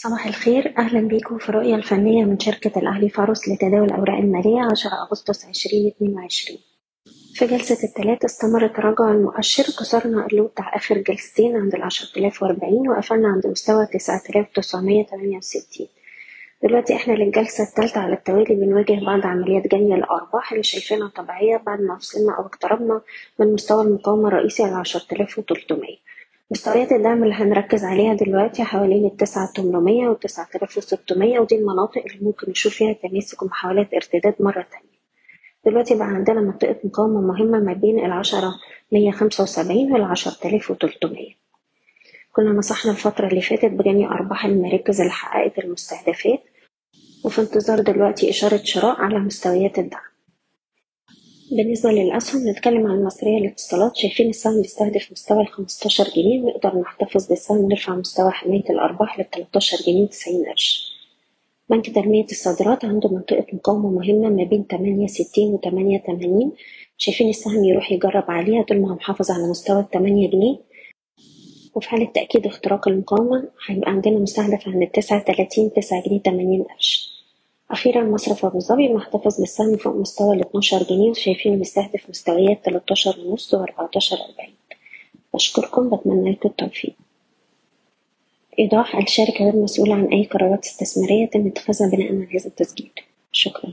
صباح الخير. أهلا بيكم في الرؤية الفنية من شركة الأهلي فاروس لتداول الأوراق المالية 10 أغسطس 2022 في جلسة الثلاث استمر تراجع المؤشر كسرنا اللو بتاع آخر جلستين عند آلاف وأربعين وقفلنا عند مستوى تسعة آلاف تسعمية تمانية وستين. دلوقتي إحنا للجلسة الثالثة على التوالي بنواجه بعض عمليات جني الأرباح اللي شايفينها طبيعية بعد ما وصلنا أو اقتربنا من مستوى المقاومة الرئيسي على عشرة آلاف وتلتمية. مستويات الدعم اللي هنركز عليها دلوقتي حوالين التسعة تمنمية والتسعة آلاف وستمية ودي المناطق اللي ممكن نشوف فيها تماسك ومحاولات ارتداد مرة تانية. دلوقتي بقى عندنا منطقة مقاومة مهمة ما بين العشرة مية خمسة وسبعين والعشرة آلاف وتلتمية. كنا نصحنا الفترة اللي فاتت بجني أرباح المراكز اللي حققت المستهدفات وفي انتظار دلوقتي إشارة شراء على مستويات الدعم. بالنسبة للأسهم نتكلم عن المصرية للاتصالات. شايفين السهم بيستهدف مستوى الخمستاشر جنيه ونقدر نحتفظ بالسهم ونرفع مستوى حماية الأرباح للتلاتاشر جنيه وتسعين قرش. بنك تنمية الصادرات عنده منطقة مقاومة مهمة ما بين تمانية ستين وتمانية شايفين السهم يروح يجرب عليها طول ما هو محافظ على مستوى التمانية جنيه. وفي حالة تأكيد اختراق المقاومة هيبقى عندنا مستهدف عند التسعة تلاتين تسعة جنيه تمانين قرش. أخيرا مصرف أبو ظبي محتفظ بالسهم فوق مستوى الاتناشر جنيه. وشايفينه بيستهدف مستويات تلاتاشر ونص وأربعتاشر أربعين. بشكركم بتمنى لكم التوفيق. إيضاح الشركة غير مسؤولة عن أي قرارات استثمارية تم اتخاذها بناء على هذا التسجيل. شكرا.